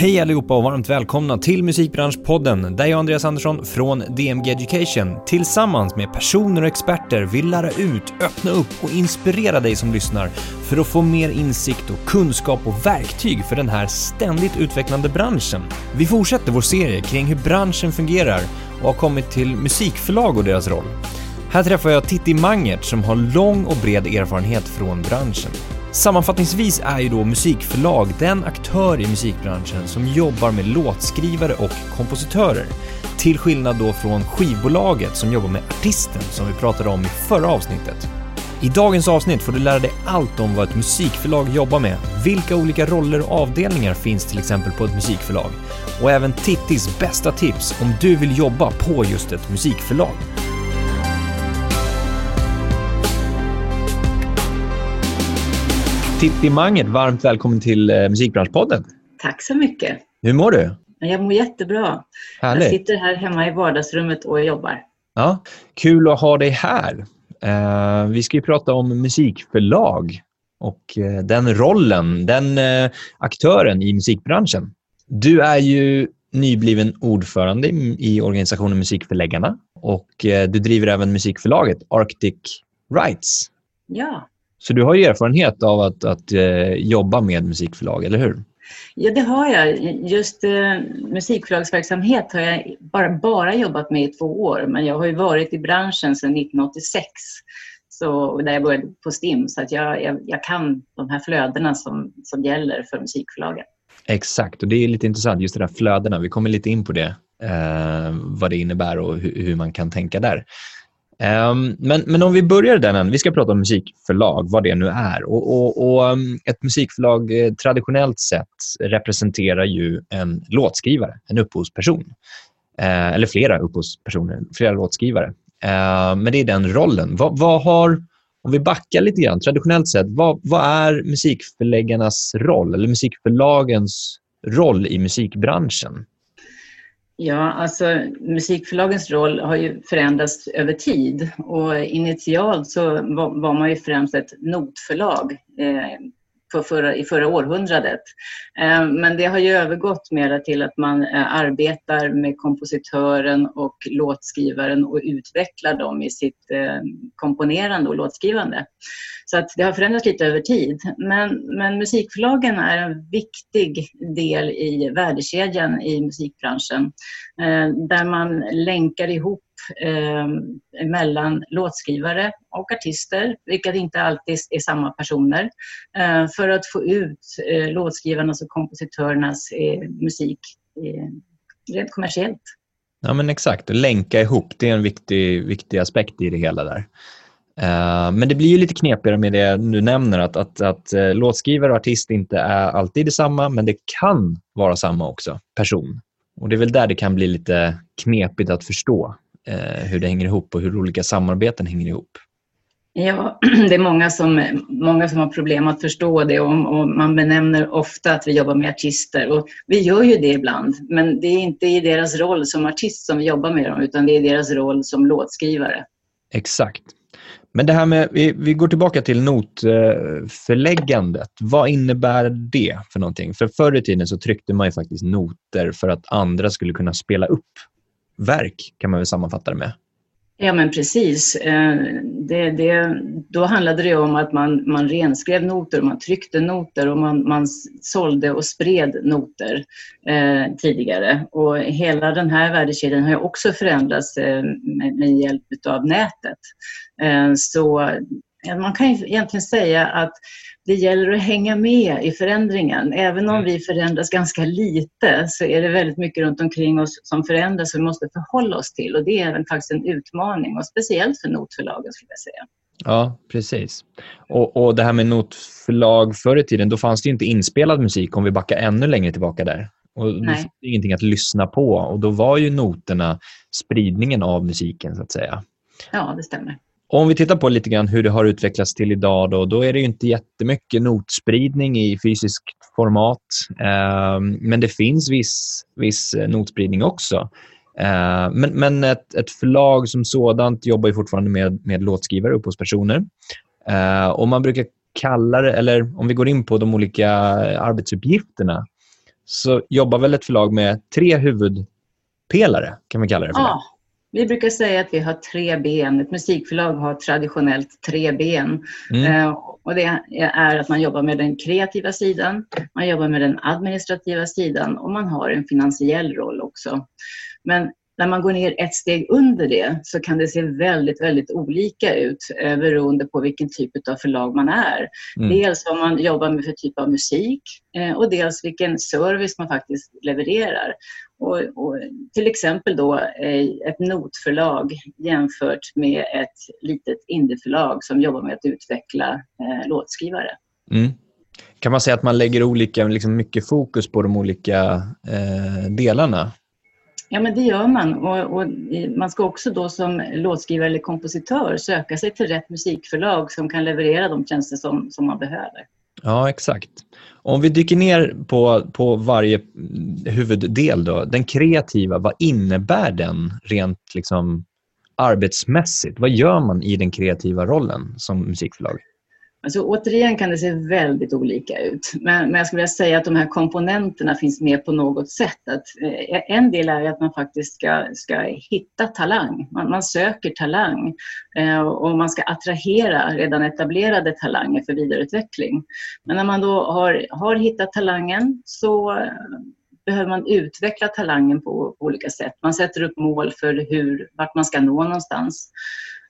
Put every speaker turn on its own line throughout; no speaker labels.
Hej allihopa och varmt välkomna till Musikbranschpodden där jag Andreas Andersson från DMG Education tillsammans med personer och experter vill lära ut, öppna upp och inspirera dig som lyssnar för att få mer insikt och kunskap och verktyg för den här ständigt utvecklande branschen. Vi fortsätter vår serie kring hur branschen fungerar och har kommit till musikförlag och deras roll. Här träffar jag Titti Mangert som har lång och bred erfarenhet från branschen. Sammanfattningsvis är ju då musikförlag den aktör i musikbranschen som jobbar med låtskrivare och kompositörer. Till skillnad då från skivbolaget som jobbar med artisten som vi pratade om i förra avsnittet. I dagens avsnitt får du lära dig allt om vad ett musikförlag jobbar med, vilka olika roller och avdelningar finns till exempel på ett musikförlag och även Tittis bästa tips om du vill jobba på just ett musikförlag. Titti Mangert, varmt välkommen till eh, Musikbranschpodden.
Tack så mycket.
Hur mår du?
Jag mår jättebra.
Härligt.
Jag sitter här hemma i vardagsrummet och jobbar.
Ja, kul att ha dig här. Eh, vi ska ju prata om musikförlag och eh, den rollen, den eh, aktören i musikbranschen. Du är ju nybliven ordförande i, i organisationen Musikförläggarna och eh, du driver även musikförlaget Arctic Rights.
Ja.
Så du har ju erfarenhet av att, att eh, jobba med musikförlag, eller hur?
Ja, det har jag. Just eh, musikförlagsverksamhet har jag bara, bara jobbat med i två år, men jag har ju varit i branschen sedan 1986, så, där jag började på STIM, så att jag, jag, jag kan de här flödena som, som gäller för musikförlagen.
Exakt, och det är lite intressant, just det där flödena. Vi kommer lite in på det, eh, vad det innebär och hur, hur man kan tänka där. Um, men, men om vi börjar den änden. Vi ska prata om musikförlag, vad det nu är. Och, och, och um, Ett musikförlag eh, traditionellt sett representerar ju en låtskrivare, en upphovsperson. Uh, eller flera upphovspersoner, flera låtskrivare. Uh, men det är den rollen. Vad, vad, har, om vi backar lite grann, traditionellt sett, vad, vad är musikförläggarnas roll, eller musikförlagens roll i musikbranschen?
Ja, alltså musikförlagens roll har ju förändrats över tid. Och initialt så var, var man ju främst ett notförlag eh, på förra, i förra århundradet. Eh, men det har ju övergått mer till att man eh, arbetar med kompositören och låtskrivaren och utvecklar dem i sitt eh, komponerande och låtskrivande. Så att det har förändrats lite över tid. Men, men musikförlagen är en viktig del i värdekedjan i musikbranschen där man länkar ihop eh, mellan låtskrivare och artister, vilket inte alltid är samma personer, eh, för att få ut eh, låtskrivarnas och kompositörernas eh, musik eh, rent kommersiellt.
Ja, men exakt. Och länka ihop, det är en viktig, viktig aspekt i det hela där. Ehm, men det blir ju lite knepigare med det du nämner, att, att, att eh, låtskrivare och artist inte är alltid detsamma, men det kan vara samma också, person. Och Det är väl där det kan bli lite knepigt att förstå hur det hänger ihop och hur olika samarbeten hänger ihop.
Ja, det är många som, många som har problem att förstå det och, och, man benämner ofta att vi jobbar med artister och vi gör ju det ibland men det är inte i deras roll som artist som vi jobbar med dem utan det är deras roll som låtskrivare.
Exakt. Men det här med, vi, vi går tillbaka till notförläggandet. Vad innebär det för någonting? För förr i tiden så tryckte man ju faktiskt noter för att andra skulle kunna spela upp verk kan man väl sammanfatta det med.
Ja men precis. Eh, det, det, då handlade det om att man, man renskrev noter, man tryckte noter och man, man sålde och spred noter eh, tidigare. Och hela den här värdekedjan har också förändrats eh, med, med, hjälp av nätet. Eh, så man kan egentligen säga att det gäller att hänga med i förändringen. Även om mm. vi förändras ganska lite så är det väldigt mycket runt omkring oss som förändras som vi måste förhålla oss till. Och det är även faktiskt en utmaning och speciellt för notförlagen skulle jag säga.
Ja, precis. Och, och det här med notförlag förr i tiden, då fanns det inte inspelad musik om vi backar ännu längre tillbaka där. Och då fanns det ingenting att lyssna på och då var ju noterna spridningen av musiken så att säga.
Ja, det stämmer.
Om vi tittar på lite grann hur det har utvecklats till idag då, då är det inte jättemycket notspridning i fysiskt format. Eh, men det finns viss, viss eh, notspridning också. Eh, men men ett, ett förlag som sådant jobbar ju fortfarande med, med låtskrivare, upphovspersoner. Eh, och man brukar kalla det, eller om vi går in på de olika eh, arbetsuppgifterna, så jobbar väl ett förlag med tre huvudpelare, kan man kalla det för?
Ja, vi brukar säga att vi har tre ben. Ett musikförlag har traditionellt tre ben. Mm. Eh, och det är att man jobbar med den kreativa sidan, man jobbar med den administrativa sidan och man har en finansiell roll också. Men när man går ner ett steg under det så kan det se väldigt, väldigt olika ut eh, beroende på vilken typ av förlag man är. Mm. Dels vad man jobbar med för typ av musik eh, och dels vilken service man faktiskt levererar. Och, och, till exempel då eh, ett notförlag jämfört med ett litet indieförlag som jobbar med att utveckla eh, låtskrivare. Mm.
Kan man säga att man lägger olika, liksom mycket fokus på de olika eh, delarna?
Ja, men det gör man. Och, och, eh, man ska också då som låtskrivare eller kompositör söka sig till rätt musikförlag som kan leverera de tjänster som, som man behöver.
Ja, exakt. Om vi dyker ner på, på varje huvuddel, då, den kreativa, vad innebär den rent liksom, arbetsmässigt? Vad gör man i den kreativa rollen som musikförlag?
Alltså, återigen kan det se väldigt olika ut. Men, men jag skulle vilja säga att de här komponenterna finns med på något sätt. Att, eh, en del är att man faktiskt ska, ska hitta talang. Man, man söker talang eh, och man ska attrahera redan etablerade talanger för vidareutveckling. Men när man då har, har hittat talangen så eh, behöver man utveckla talangen på, på olika sätt. Man sätter upp mål för hur, vart man ska nå någonstans.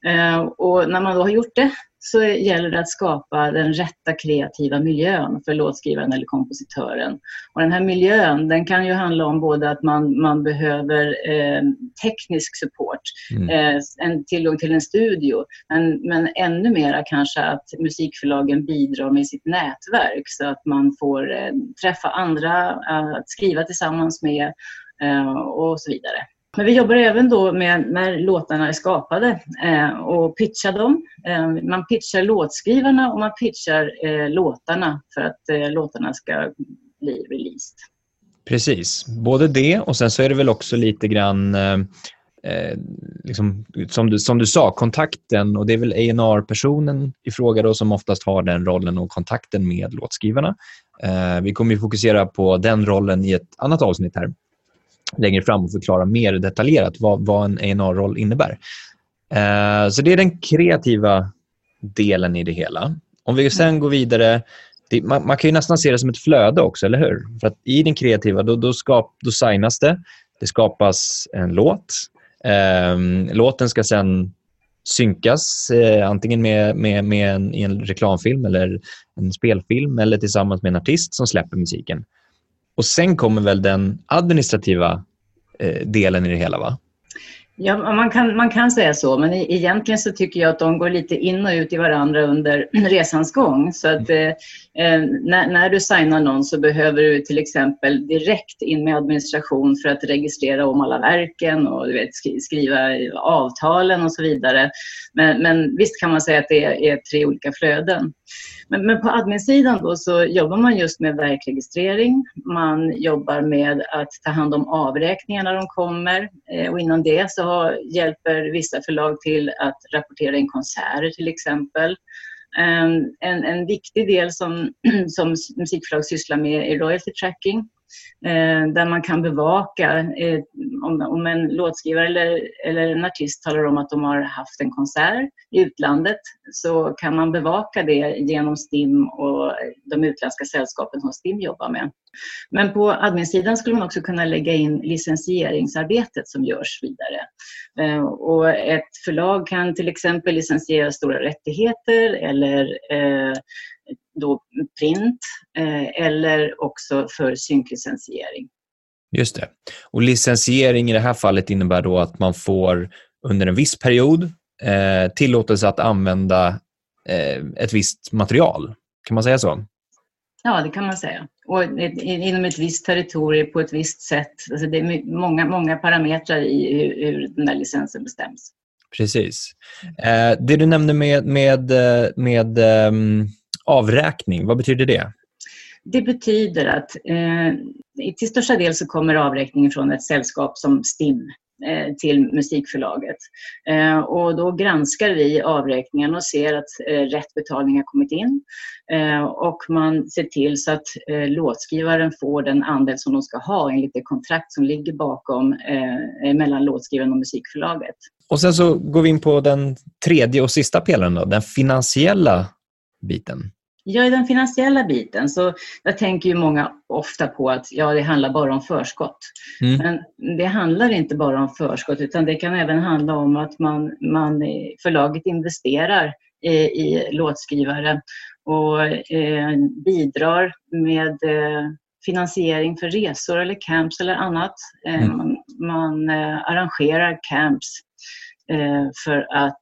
Eh, och när man då har gjort det så gäller det att skapa den rätta kreativa miljön för låtskrivaren eller kompositören. Och den här miljön den kan ju handla om både att man, man behöver eh, teknisk support, mm. eh, en tillgång till en studio, men, men ännu mera kanske att musikförlagen bidrar med sitt nätverk så att man får eh, träffa andra, att skriva tillsammans med eh, och så vidare. Men vi jobbar även då med när låtarna är skapade eh, och pitchar dem. Eh, man pitchar låtskrivarna och man pitchar eh, låtarna för att eh, låtarna ska bli released.
Precis, både det och sen så är det väl också lite grann eh, eh, liksom, som, du, som du sa, kontakten och det är väl A&amp,R-personen i fråga då som oftast har den rollen och kontakten med låtskrivarna. Eh, vi kommer ju fokusera på den rollen i ett annat avsnitt här längre fram och förklara mer detaljerat vad, vad en A&R-roll innebär. Eh, så det är den kreativa delen i det hela. Om vi sen går vidare, det, man, man, kan ju nästan se det som ett flöde också, eller hur? För att I den kreativa, då, då, skap, då signas det, det skapas en låt. Eh, låten ska sen synkas, eh, antingen med, med, med en, en reklamfilm eller en spelfilm eller tillsammans med en artist som släpper musiken. Och sen kommer väl den administrativa eh, delen i det hela, va?
Ja, man kan, man kan säga så, men egentligen så tycker jag att de går lite in och ut i varandra under resans gång. Så att mm. eh, när, när, du signar någon så behöver du till exempel direkt in med administration för att registrera om alla verken och du vet, skriva avtalen och så vidare. Men, men visst kan man säga att det är, är tre olika flöden. Men, men på adminsidan då så jobbar man just med verkregistrering. Man jobbar med att ta hand om avräkningar när de kommer eh, och innan det så hjälper vissa förlag till att rapportera in konserter till exempel. Ehm, en, en viktig del som, som musikförlag sysslar med är royalty tracking. Eh, där man kan bevaka eh, om, om en låtskrivare eller, eller en artist talar om att de har haft en konsert i utlandet så kan man bevaka det genom STIM och de utländska sällskapen som STIM jobbar med. Men på adminsidan skulle man också kunna lägga in licensieringsarbetet som görs vidare. Eh, och ett förlag kan till exempel licensiera stora rättigheter eller eh, då print eh, eller också för synklicensiering.
Just det. Och licensiering i det här fallet innebär då att man får under en viss period tillåtelse att använda ett visst material. Kan man säga så?
Ja, det kan man säga. Och inom ett visst territorium på ett visst sätt. Alltså det är många, många parametrar i hur, hur den där licensen bestäms.
Precis. Eh, det du nämnde med, med, eh, med um avräkning, vad betyder det?
Det betyder att eh, till största del så kommer avräkningen från ett sällskap som STIM Eh, till musikförlaget. Eh, och då granskar vi avräkningen och ser att eh, rätt betalning har kommit in. Och man ser till så att låtskrivaren får den andel som de ska ha enligt det kontrakt som ligger bakom mellan låtskrivaren och musikförlaget.
Och sen så går vi in på den tredje och sista pelaren, då, den finansiella biten.
Ja, i den finansiella biten så jag tänker ju många ofta på att ja, det handlar bara om förskott. Mm. Men det handlar inte bara om förskott utan det kan även handla om att man, man förlaget investerar i, i låtskrivare och eh, bidrar med eh, finansiering för resor eller camps eller annat. Eh, mm. Man, man eh, arrangerar camps för att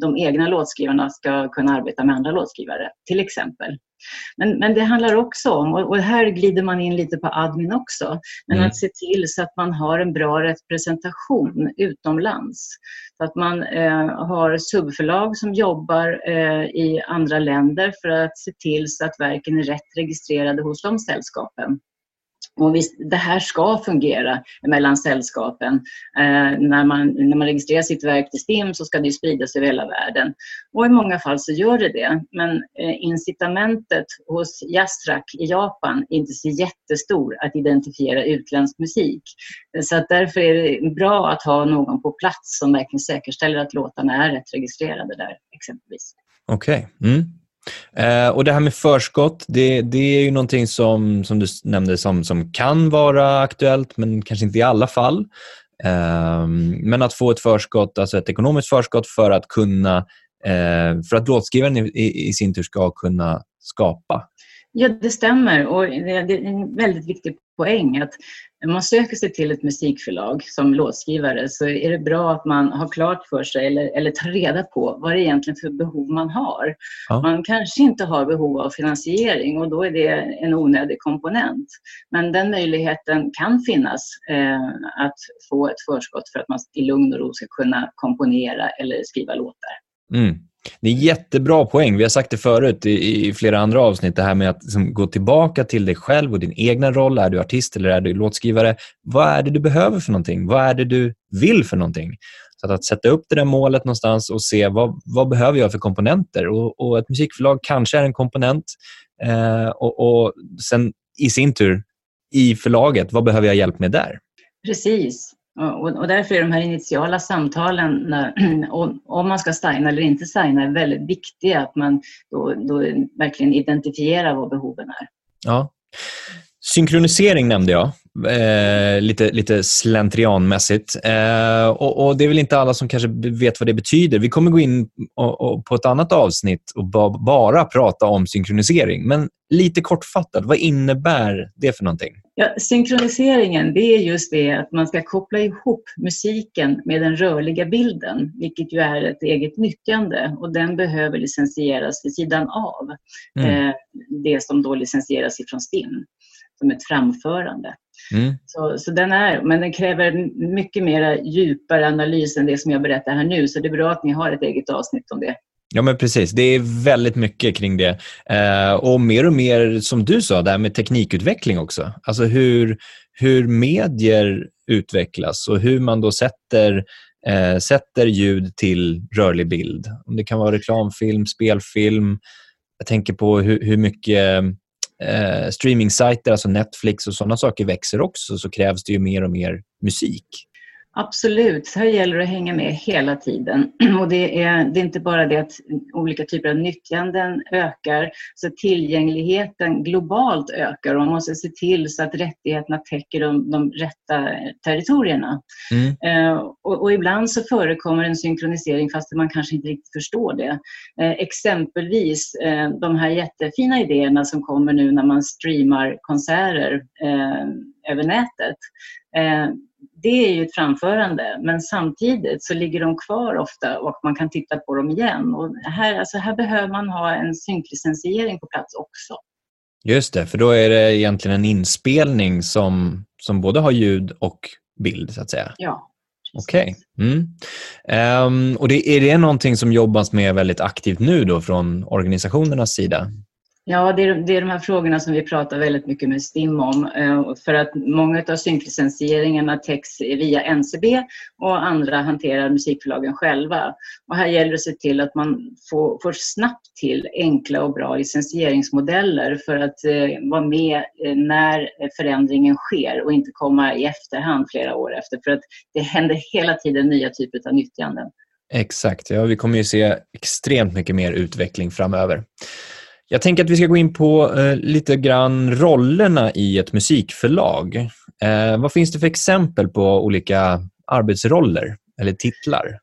de egna låtskrivarna ska kunna arbeta med andra låtskrivare, till exempel. Men, men det handlar också om, och här glider man in lite på admin också, men mm. att se till så att man har en bra representation utomlands. Så att man eh, har subförlag som jobbar eh, i andra länder för att se till så att verken är rätt registrerade hos de sällskapen. Och visst, det här ska fungera mellan sällskapen. Eh, när, man, när man registrerar sitt verk till STIM så ska det spridas över hela världen. Och i många fall så gör det det. Men eh, incitamentet hos Jastrak i Japan är inte så jättestor att identifiera utländsk musik. Så att därför är det bra att ha någon på plats som verkligen säkerställer att låtarna är rätt registrerade där exempelvis.
Okej. Okay. Mm. Eh, och Det här med förskott, det, det, är ju någonting som, som du nämnde som, som kan vara aktuellt, men kanske inte i alla fall. Eh, men att få ett förskott, alltså ett ekonomiskt förskott för att kunna eh, för att låtskrivaren i, i, sin tur ska kunna skapa.
Ja, det stämmer och det är en väldigt viktig poäng att när man söker sig till ett musikförlag som låtskrivare så är det bra att man har klart för sig eller, eller tar reda på vad det är egentligen för behov man har. Ja. Man kanske inte har behov av finansiering och då är det en onödig komponent. Men den möjligheten kan finnas eh, att få ett förskott för att man i lugn och ro ska kunna komponera eller skriva låtar.
Mm. Det är en jättebra poäng. Vi har sagt det förut i, i flera andra avsnitt, det här med att liksom, gå tillbaka till dig själv och din egna roll. Är du artist eller är du låtskrivare? Vad är det du behöver för någonting? Vad är det du vill för någonting? Så att, att sätta upp det där målet någonstans och se vad, vad behöver jag för komponenter? Och, och ett musikförlag kanske är en komponent. Eh, och, och sen i sin tur, i förlaget, vad behöver jag hjälp med där?
Precis. Och, därför är de här initiala samtalen, om man ska signa eller inte signa, väldigt viktiga. Att man då, då verkligen identifierar vad behoven är.
Ja. Synkronisering nämnde jag, eh, lite, lite slentrianmässigt. Eh, och, och, Det är väl inte alla som kanske vet vad det betyder. Vi kommer gå in och, och på ett annat avsnitt och ba, bara prata om synkronisering. Men lite kortfattat, vad innebär det för någonting?
Ja, synkroniseringen det är just det att man ska koppla ihop musiken med den rörliga bilden, vilket ju är ett eget nyttjande och den behöver licensieras vid sidan av mm. eh, det som då licensieras ifrån STIM som ett framförande. Mm. Så, så den är, men den kräver mycket mer djupare analys än det som jag berättar här nu, så det är bra att ni har ett eget avsnitt om det.
Ja, men precis. Det är väldigt mycket kring det. Eh, och mer och mer, som du sa, det här med teknikutveckling också. Alltså hur, hur medier utvecklas och hur man då sätter, eh, sätter ljud till rörlig bild. Om det kan vara reklamfilm, spelfilm. Jag tänker på hur, hur mycket eh, streamingsajter, alltså Netflix och sådana saker växer också, så krävs det ju mer och mer musik.
Absolut, här gäller det att hänga med hela tiden. Och det är, det är inte bara det att olika typer av nyttjanden ökar, så tillgängligheten globalt ökar och man måste se till så att rättigheterna täcker de, de rätta territorierna. Mm. Eh, och, och, ibland så förekommer en synkronisering fast man kanske inte riktigt förstår det. Eh, exempelvis eh, de här jättefina idéerna som kommer nu när man streamar konserter eh, över nätet eh, det är ju ett framförande, men samtidigt så ligger de kvar ofta och man kan titta på dem igen. Och här, alltså här behöver man ha en synklicensiering på plats också.
Just det, för då är det egentligen en inspelning som, som både har ljud och bild, så att säga.
Ja.
Okej. Okay. Mm. Um, och det, är det någonting som jobbas med väldigt aktivt nu då från organisationernas sida?
Ja, det är, det är de här frågorna som vi pratar väldigt mycket med STIM om. Eh, för att många av synklicensieringarna täcks via NCB och andra hanterar musikförlagen själva. Och här gäller det att se till att man får, får snabbt till enkla och bra licensieringsmodeller för att eh, vara med eh, när förändringen sker och inte komma i efterhand flera år efter. För att det händer hela tiden nya typer av nyttjanden.
Exakt, ja, vi kommer ju se extremt mycket mer utveckling framöver. Jag tänker att vi ska gå in på eh, lite grann rollerna i ett musikförlag. Eh, vad finns det för exempel på olika arbetsroller eller titlar?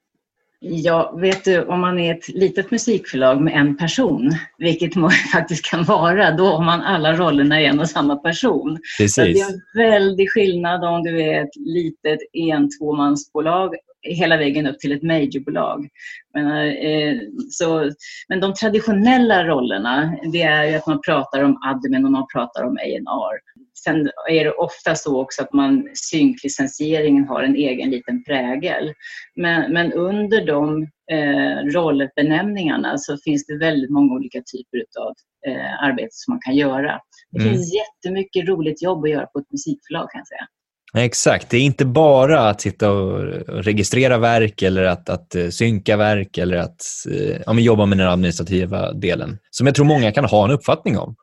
Ja, vet du, om man är ett litet musikförlag med en person, vilket man faktiskt kan vara, då har man alla rollerna i en och samma person.
Precis.
Så det är en väldig skillnad om du är ett litet en tvåmansbolag hela vägen upp till ett majorbolag. Men, eh, så, men de traditionella rollerna, det är att man pratar om admin och man pratar om A&R. Sen är det ofta så också att man synklicensieringen har en egen liten prägel. Men, men under de eh, rollbenämningarna så finns det väldigt många olika typer av eh, arbete som man kan göra. Det mm. finns jättemycket roligt jobb att göra på ett musikförlag kan jag säga.
Exakt, det är inte bara att sitta och registrera verk eller att, att eh, synka verk eller att eh, ja, jobba med den administrativa delen, som jag tror många kan ha en uppfattning om.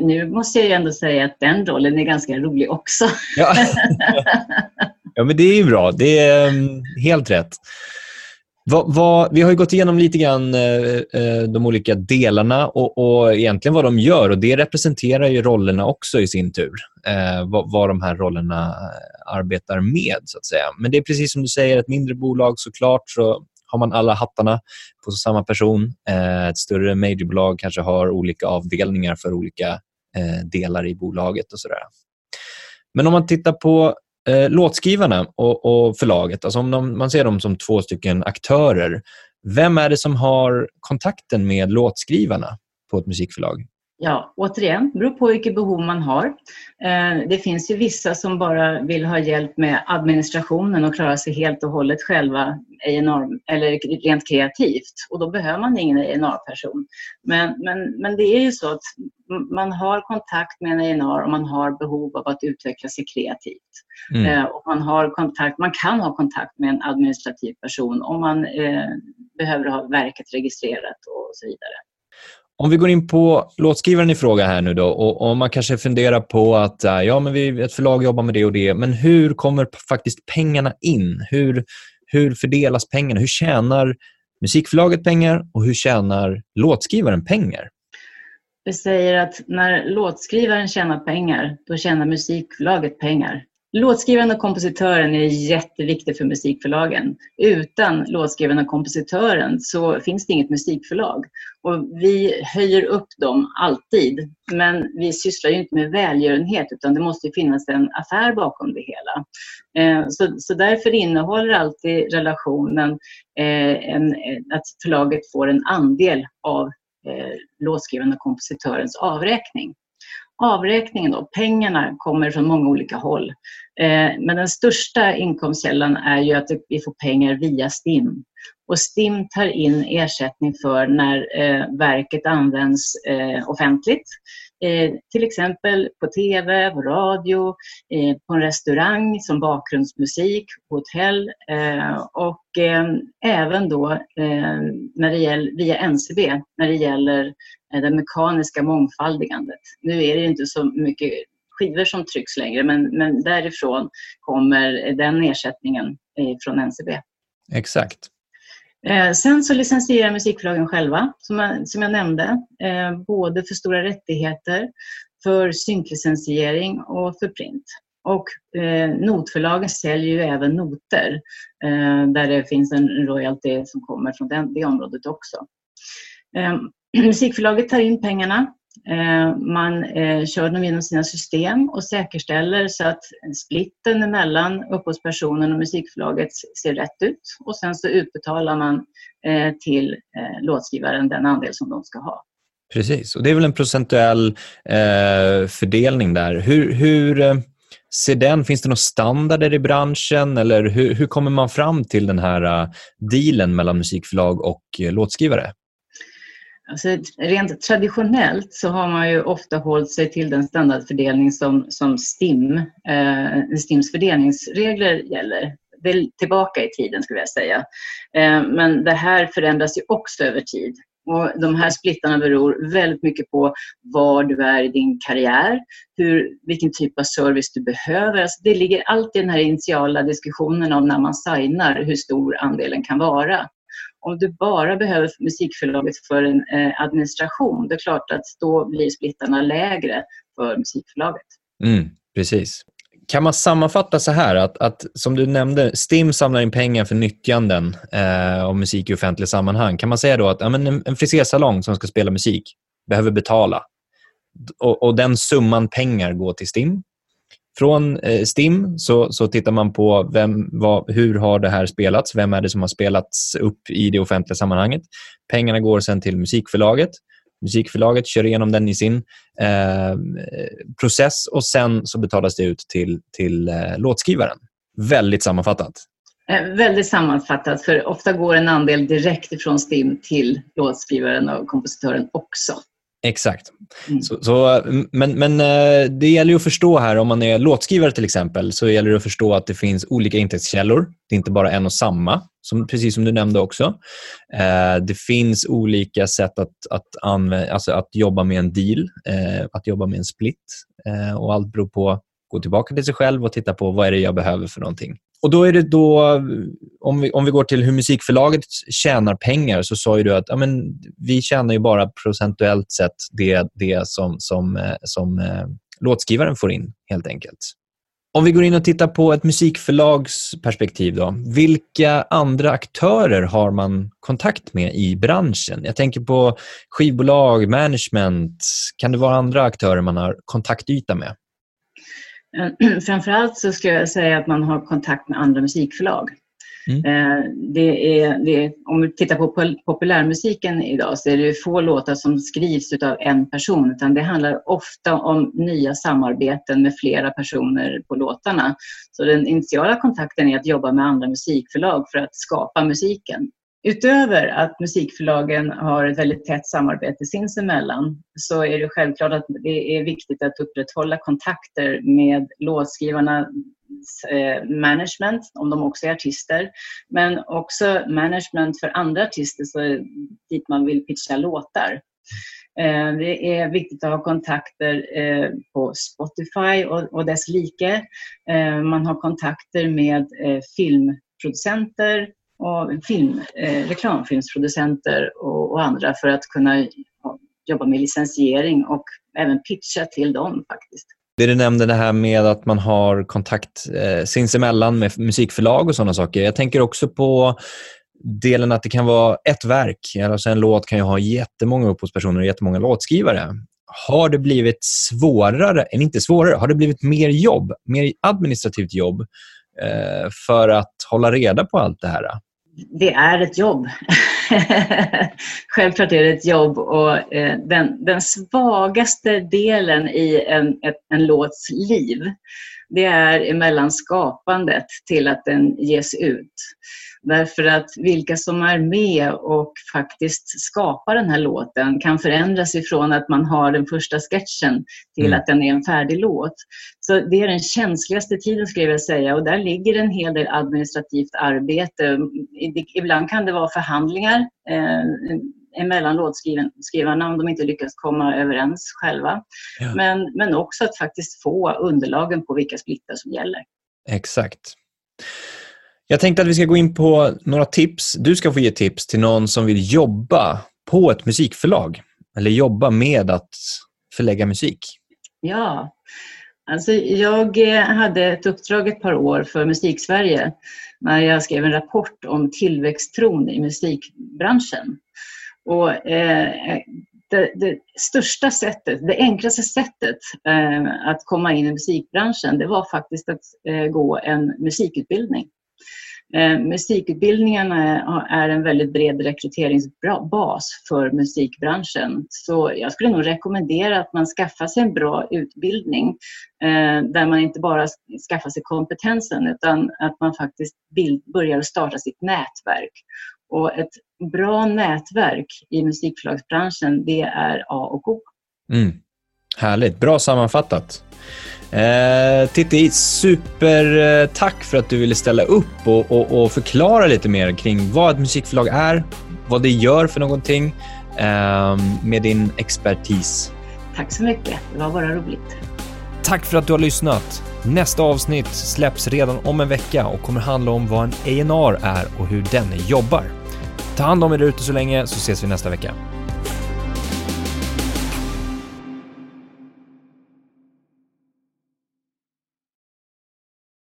Nu måste jag ändå säga att den rollen är ganska rolig också.
Ja, ja men det är ju bra. Det är um, helt rätt. Vad, vad, vi har gått igenom lite grann eh, eh, de olika delarna och, och, egentligen vad de gör och det representerar ju rollerna också i sin tur. Eh, vad, vad de här rollerna eh, arbetar med, så att säga. Men det är precis som du säger, ett mindre bolag såklart så har man alla hattarna på samma person. Eh, ett större majorbolag kanske har olika avdelningar för olika eh, delar i bolaget och sådär. Men om man tittar på Eh, låtskrivarna och, och, förlaget, alltså om de, man ser dem som två stycken aktörer, vem är det som har kontakten med låtskrivarna på ett musikförlag?
Ja, återigen, det beror på vilket behov man har. Eh, det finns ju vissa som bara vill ha hjälp med administrationen och klara sig helt och hållet själva eller rent kreativt och då behöver man ingen A&R-person. Men, men, men det är ju så att man har kontakt med en A&R och man har behov av att utveckla sig kreativt. Mm. Eh, och man, har kontakt, man kan ha kontakt med en administrativ person om man eh, behöver ha verket registrerat och så vidare.
Om vi går in på låtskrivaren i fråga här nu då och och man kanske funderar på att äh, ja, men vi, ett förlag jobbar med det och det, men hur kommer faktiskt pengarna in? Hur, hur fördelas pengarna? Hur tjänar musikförlaget pengar och hur tjänar låtskrivaren pengar?
Vi säger att när låtskrivaren tjänar pengar, då tjänar musikförlaget pengar. Låtskrivaren och kompositören är jätteviktig för musikförlagen. Utan låtskrivaren och kompositören så finns det inget musikförlag. Och vi höjer upp dem alltid, men vi sysslar ju inte med välgörenhet utan det måste finnas en affär bakom det hela. Eh, så, så därför innehåller alltid relationen eh, en, eh, att förlaget får en andel av låtskrivaren och kompositörens avräkning. Avräkningen, då, pengarna, kommer från många olika håll. Eh, men den största inkomstkällan är ju att vi får pengar via STIM. Och STIM tar in ersättning för när eh, verket används eh, offentligt. Eh, till exempel på TV, på radio, eh, på en restaurang som bakgrundsmusik, hotell eh, och eh, även då eh, när det gäller, via NCB när det gäller det mekaniska mångfaldigandet. Nu är det inte så mycket skivor som trycks längre men, men därifrån kommer den ersättningen eh, från NCB.
Exakt.
Eh, sen så licensierar musikförlagen själva, som jag, som jag nämnde, eh, både för stora rättigheter, för synklicensiering och för print. Och eh, notförlagen säljer ju även noter eh, där det finns en royalty som kommer från den, det området också. Ehm, musikförlaget tar in pengarna Eh, man eh, kör dem genom sina system och säkerställer så att splitten mellan upphovspersonen och musikförlaget ser rätt ut och sen så utbetalar man eh, till låtskrivaren den andel som de ska ha.
Precis, och det är väl en procentuell fördelning där. Hur, hur ser den? Finns det några standarder i branschen eller hur, hur kommer man fram till den här dealen mellan musikförlag och låtskrivare?
Alltså, rent traditionellt så har man ju ofta hållit sig till den standardfördelning som, som STIM, eh, STIMs fördelningsregler gäller. Det är tillbaka i tiden skulle jag säga. Eh, men det här förändras ju också över tid. Och de här splittarna beror väldigt mycket på var du är i din karriär, hur, vilken typ av service du behöver. Alltså det ligger alltid i den här initiala diskussionen om när man signar hur stor andelen kan vara. Om du bara behöver musikförlaget för en eh, administration, det är klart att då blir splittarna lägre för musikförlaget.
Mm, precis. Kan man sammanfatta så här att, att som du nämnde, STIM samlar in pengar för nyttjanden eh, av musik i offentliga sammanhang. Kan man säga då att ja, men en, en frisersalong som ska spela musik behöver betala och, och den summan pengar går till STIM. Från eh, STIM så, så tittar man på vem, vad, hur har det här spelats, vem är det som har spelats upp i det offentliga sammanhanget. Pengarna går sen till musikförlaget musikförlaget kör igenom den i sin eh, process och sen så betalas det ut till, till eh, låtskrivaren. Väldigt sammanfattat.
Eh, väldigt sammanfattat, för ofta går en andel direkt ifrån STIM till låtskrivaren och kompositören också.
Exakt. Mm. Så, så, men, men eh, det gäller att förstå här, om man är låtskrivare till exempel, så gäller det att förstå att det finns olika intäktskällor. Det är inte bara en och samma, som, precis som du nämnde också. Eh, det finns olika sätt att, att, använda, alltså att jobba med en deal, eh, att jobba med en split. och Allt beror på att gå tillbaka till sig själv och titta på vad är det jag behöver för någonting. Och då är det då, om vi, om vi går till hur musikförlaget tjänar pengar, så sa ju du att ja, men, vi tjänar ju bara procentuellt sett det, det som, som, eh, som eh, låtskrivaren får in, helt enkelt. Om vi går in och tittar på ett musikförlags perspektiv, då, vilka andra aktörer har man kontakt med i branschen? Jag tänker på skivbolag, management. Kan det vara andra aktörer man har kontaktyta med?
Framförallt så skulle jag säga att man har kontakt med andra musikförlag. Mm. Eh, det är, det är, om vi tittar på populärmusiken idag så är det få låtar som skrivs av en person utan det handlar ofta om nya samarbeten med flera personer på låtarna. Så den initiala kontakten är att jobba med andra musikförlag för att skapa musiken. Utöver att musikförlagen har ett väldigt tätt samarbete sinsemellan så är det självklart att det är viktigt att upprätthålla kontakter med låtskrivarnas eh, management, om de också är artister, men också management för andra artister så dit man vill pitcha låtar. Eh, det är viktigt att ha kontakter eh, på Spotify och dess like. Man har kontakter med filmproducenter, och film, eh, reklamfilmsproducenter och, och, andra för att kunna jobba med licensiering och även pitcha till dem faktiskt.
Det du nämnde det här med att man har kontakt eh, sinsemellan med musikförlag och sådana saker. Jag tänker också på delen att det kan vara ett verk. Alltså en låt kan ju ha jättemånga upphovspersoner och jättemånga låtskrivare. Har det blivit svårare, eller inte svårare, har det blivit mer jobb, mer administrativt jobb eh, för att hålla reda på allt det här?
Det är ett jobb. Självklart är det ett jobb och eh, den, den svagaste delen i en, ett, en låts liv det är emellan skapandet till att den ges ut. Därför att vilka som är med och faktiskt skapar den här låten kan förändras ifrån att man har den första sketchen till mm. att den är en färdig låt. Så det är den känsligaste tiden skulle jag säga och där ligger en hel del administrativt arbete. Ibland kan det vara förhandlingar eh, emellan låtskrivarna om de inte lyckas komma överens själva. Ja. Men, men också att faktiskt få underlagen på vilka splittar som gäller.
Exakt. Jag tänkte att vi ska gå in på några tips. Du ska få ge tips till någon som vill jobba på ett musikförlag eller jobba med att förlägga musik.
Ja, alltså jag eh, hade ett uppdrag ett par år för Musiksverige när jag skrev en rapport om tillväxttron i musikbranschen. Och, eh, det, det, största sättet, det enklaste sättet eh, att komma in i musikbranschen, det var faktiskt att eh, gå en musikutbildning. Eh, musikutbildningarna är en väldigt bred rekryteringsbas för musikbranschen. Så jag skulle nog rekommendera att man skaffar sig en bra utbildning eh, där man inte bara skaffar sig kompetensen utan att man faktiskt börjar starta sitt nätverk och ett bra nätverk i musikförlagsbranschen, det är A och O.
Mm. Härligt. Bra sammanfattat. Eh, Titti, supertack eh, för att du ville ställa upp och, och, och, förklara lite mer kring vad ett musikförlag är, vad det gör för någonting eh, med din expertis.
Tack så mycket. Det var bara roligt.
Tack för att du har lyssnat. Nästa avsnitt släpps redan om en vecka och kommer handla om vad en A&R är och hur den jobbar. Ta hand om er ute så länge så ses vi nästa vecka.